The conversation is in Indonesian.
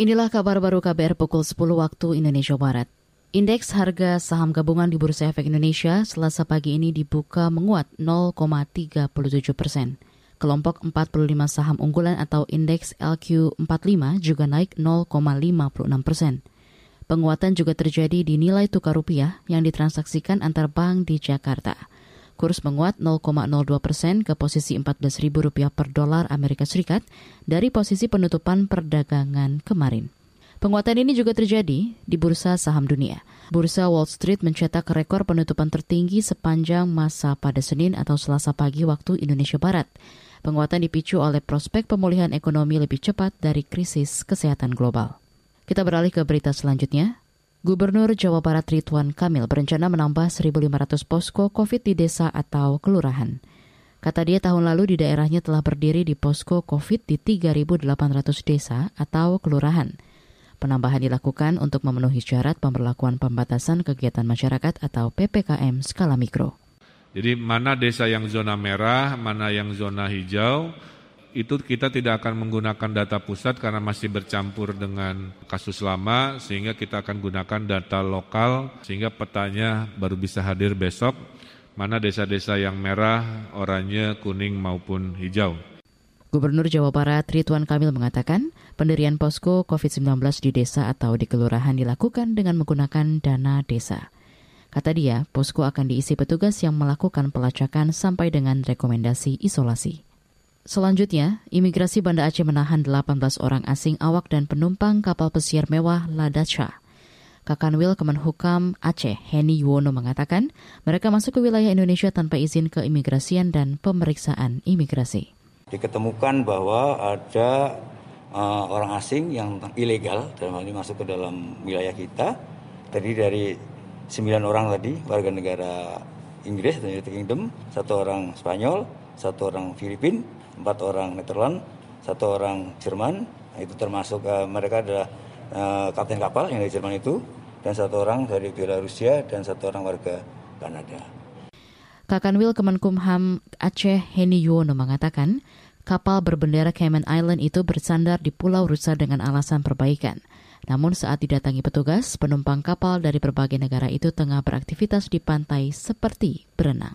Inilah kabar baru KBR pukul 10 waktu Indonesia Barat. Indeks harga saham gabungan di Bursa Efek Indonesia selasa pagi ini dibuka menguat 0,37 persen. Kelompok 45 saham unggulan atau indeks LQ45 juga naik 0,56 persen. Penguatan juga terjadi di nilai tukar rupiah yang ditransaksikan antar bank di Jakarta. Kurs menguat 0,02 persen ke posisi Rp14.000 per dolar Amerika Serikat dari posisi penutupan perdagangan kemarin. Penguatan ini juga terjadi di bursa saham dunia. Bursa Wall Street mencetak rekor penutupan tertinggi sepanjang masa pada Senin atau Selasa pagi waktu Indonesia Barat. Penguatan dipicu oleh prospek pemulihan ekonomi lebih cepat dari krisis kesehatan global. Kita beralih ke berita selanjutnya. Gubernur Jawa Barat Ridwan Kamil berencana menambah 1.500 posko COVID di desa atau kelurahan. Kata dia tahun lalu di daerahnya telah berdiri di posko COVID di 3.800 desa atau kelurahan. Penambahan dilakukan untuk memenuhi syarat pemberlakuan pembatasan kegiatan masyarakat atau PPKM skala mikro. Jadi mana desa yang zona merah, mana yang zona hijau, itu kita tidak akan menggunakan data pusat karena masih bercampur dengan kasus lama sehingga kita akan gunakan data lokal sehingga petanya baru bisa hadir besok mana desa-desa yang merah, oranye, kuning maupun hijau. Gubernur Jawa Barat Ridwan Kamil mengatakan pendirian posko COVID-19 di desa atau di kelurahan dilakukan dengan menggunakan dana desa. Kata dia, posko akan diisi petugas yang melakukan pelacakan sampai dengan rekomendasi isolasi. Selanjutnya, imigrasi Banda Aceh menahan 18 orang asing awak dan penumpang kapal pesiar mewah Ladacha. Kakanwil Kemenhukam Aceh, Heni Yuwono mengatakan, mereka masuk ke wilayah Indonesia tanpa izin keimigrasian dan pemeriksaan imigrasi. Diketemukan bahwa ada uh, orang asing yang ilegal, dalam hal ini masuk ke dalam wilayah kita, terdiri dari 9 orang tadi, warga negara Inggris atau United Kingdom, satu orang Spanyol, satu orang Filipina, empat orang Netherlands, satu orang Jerman, itu termasuk uh, mereka adalah uh, kapten kapal yang dari Jerman itu, dan satu orang dari Belarusia dan satu orang warga Kanada. Kakanwil Kemenkumham Aceh Heni Yuwono mengatakan, kapal berbendera Cayman Island itu bersandar di Pulau Rusa dengan alasan perbaikan. Namun saat didatangi petugas, penumpang kapal dari berbagai negara itu tengah beraktivitas di pantai seperti berenang.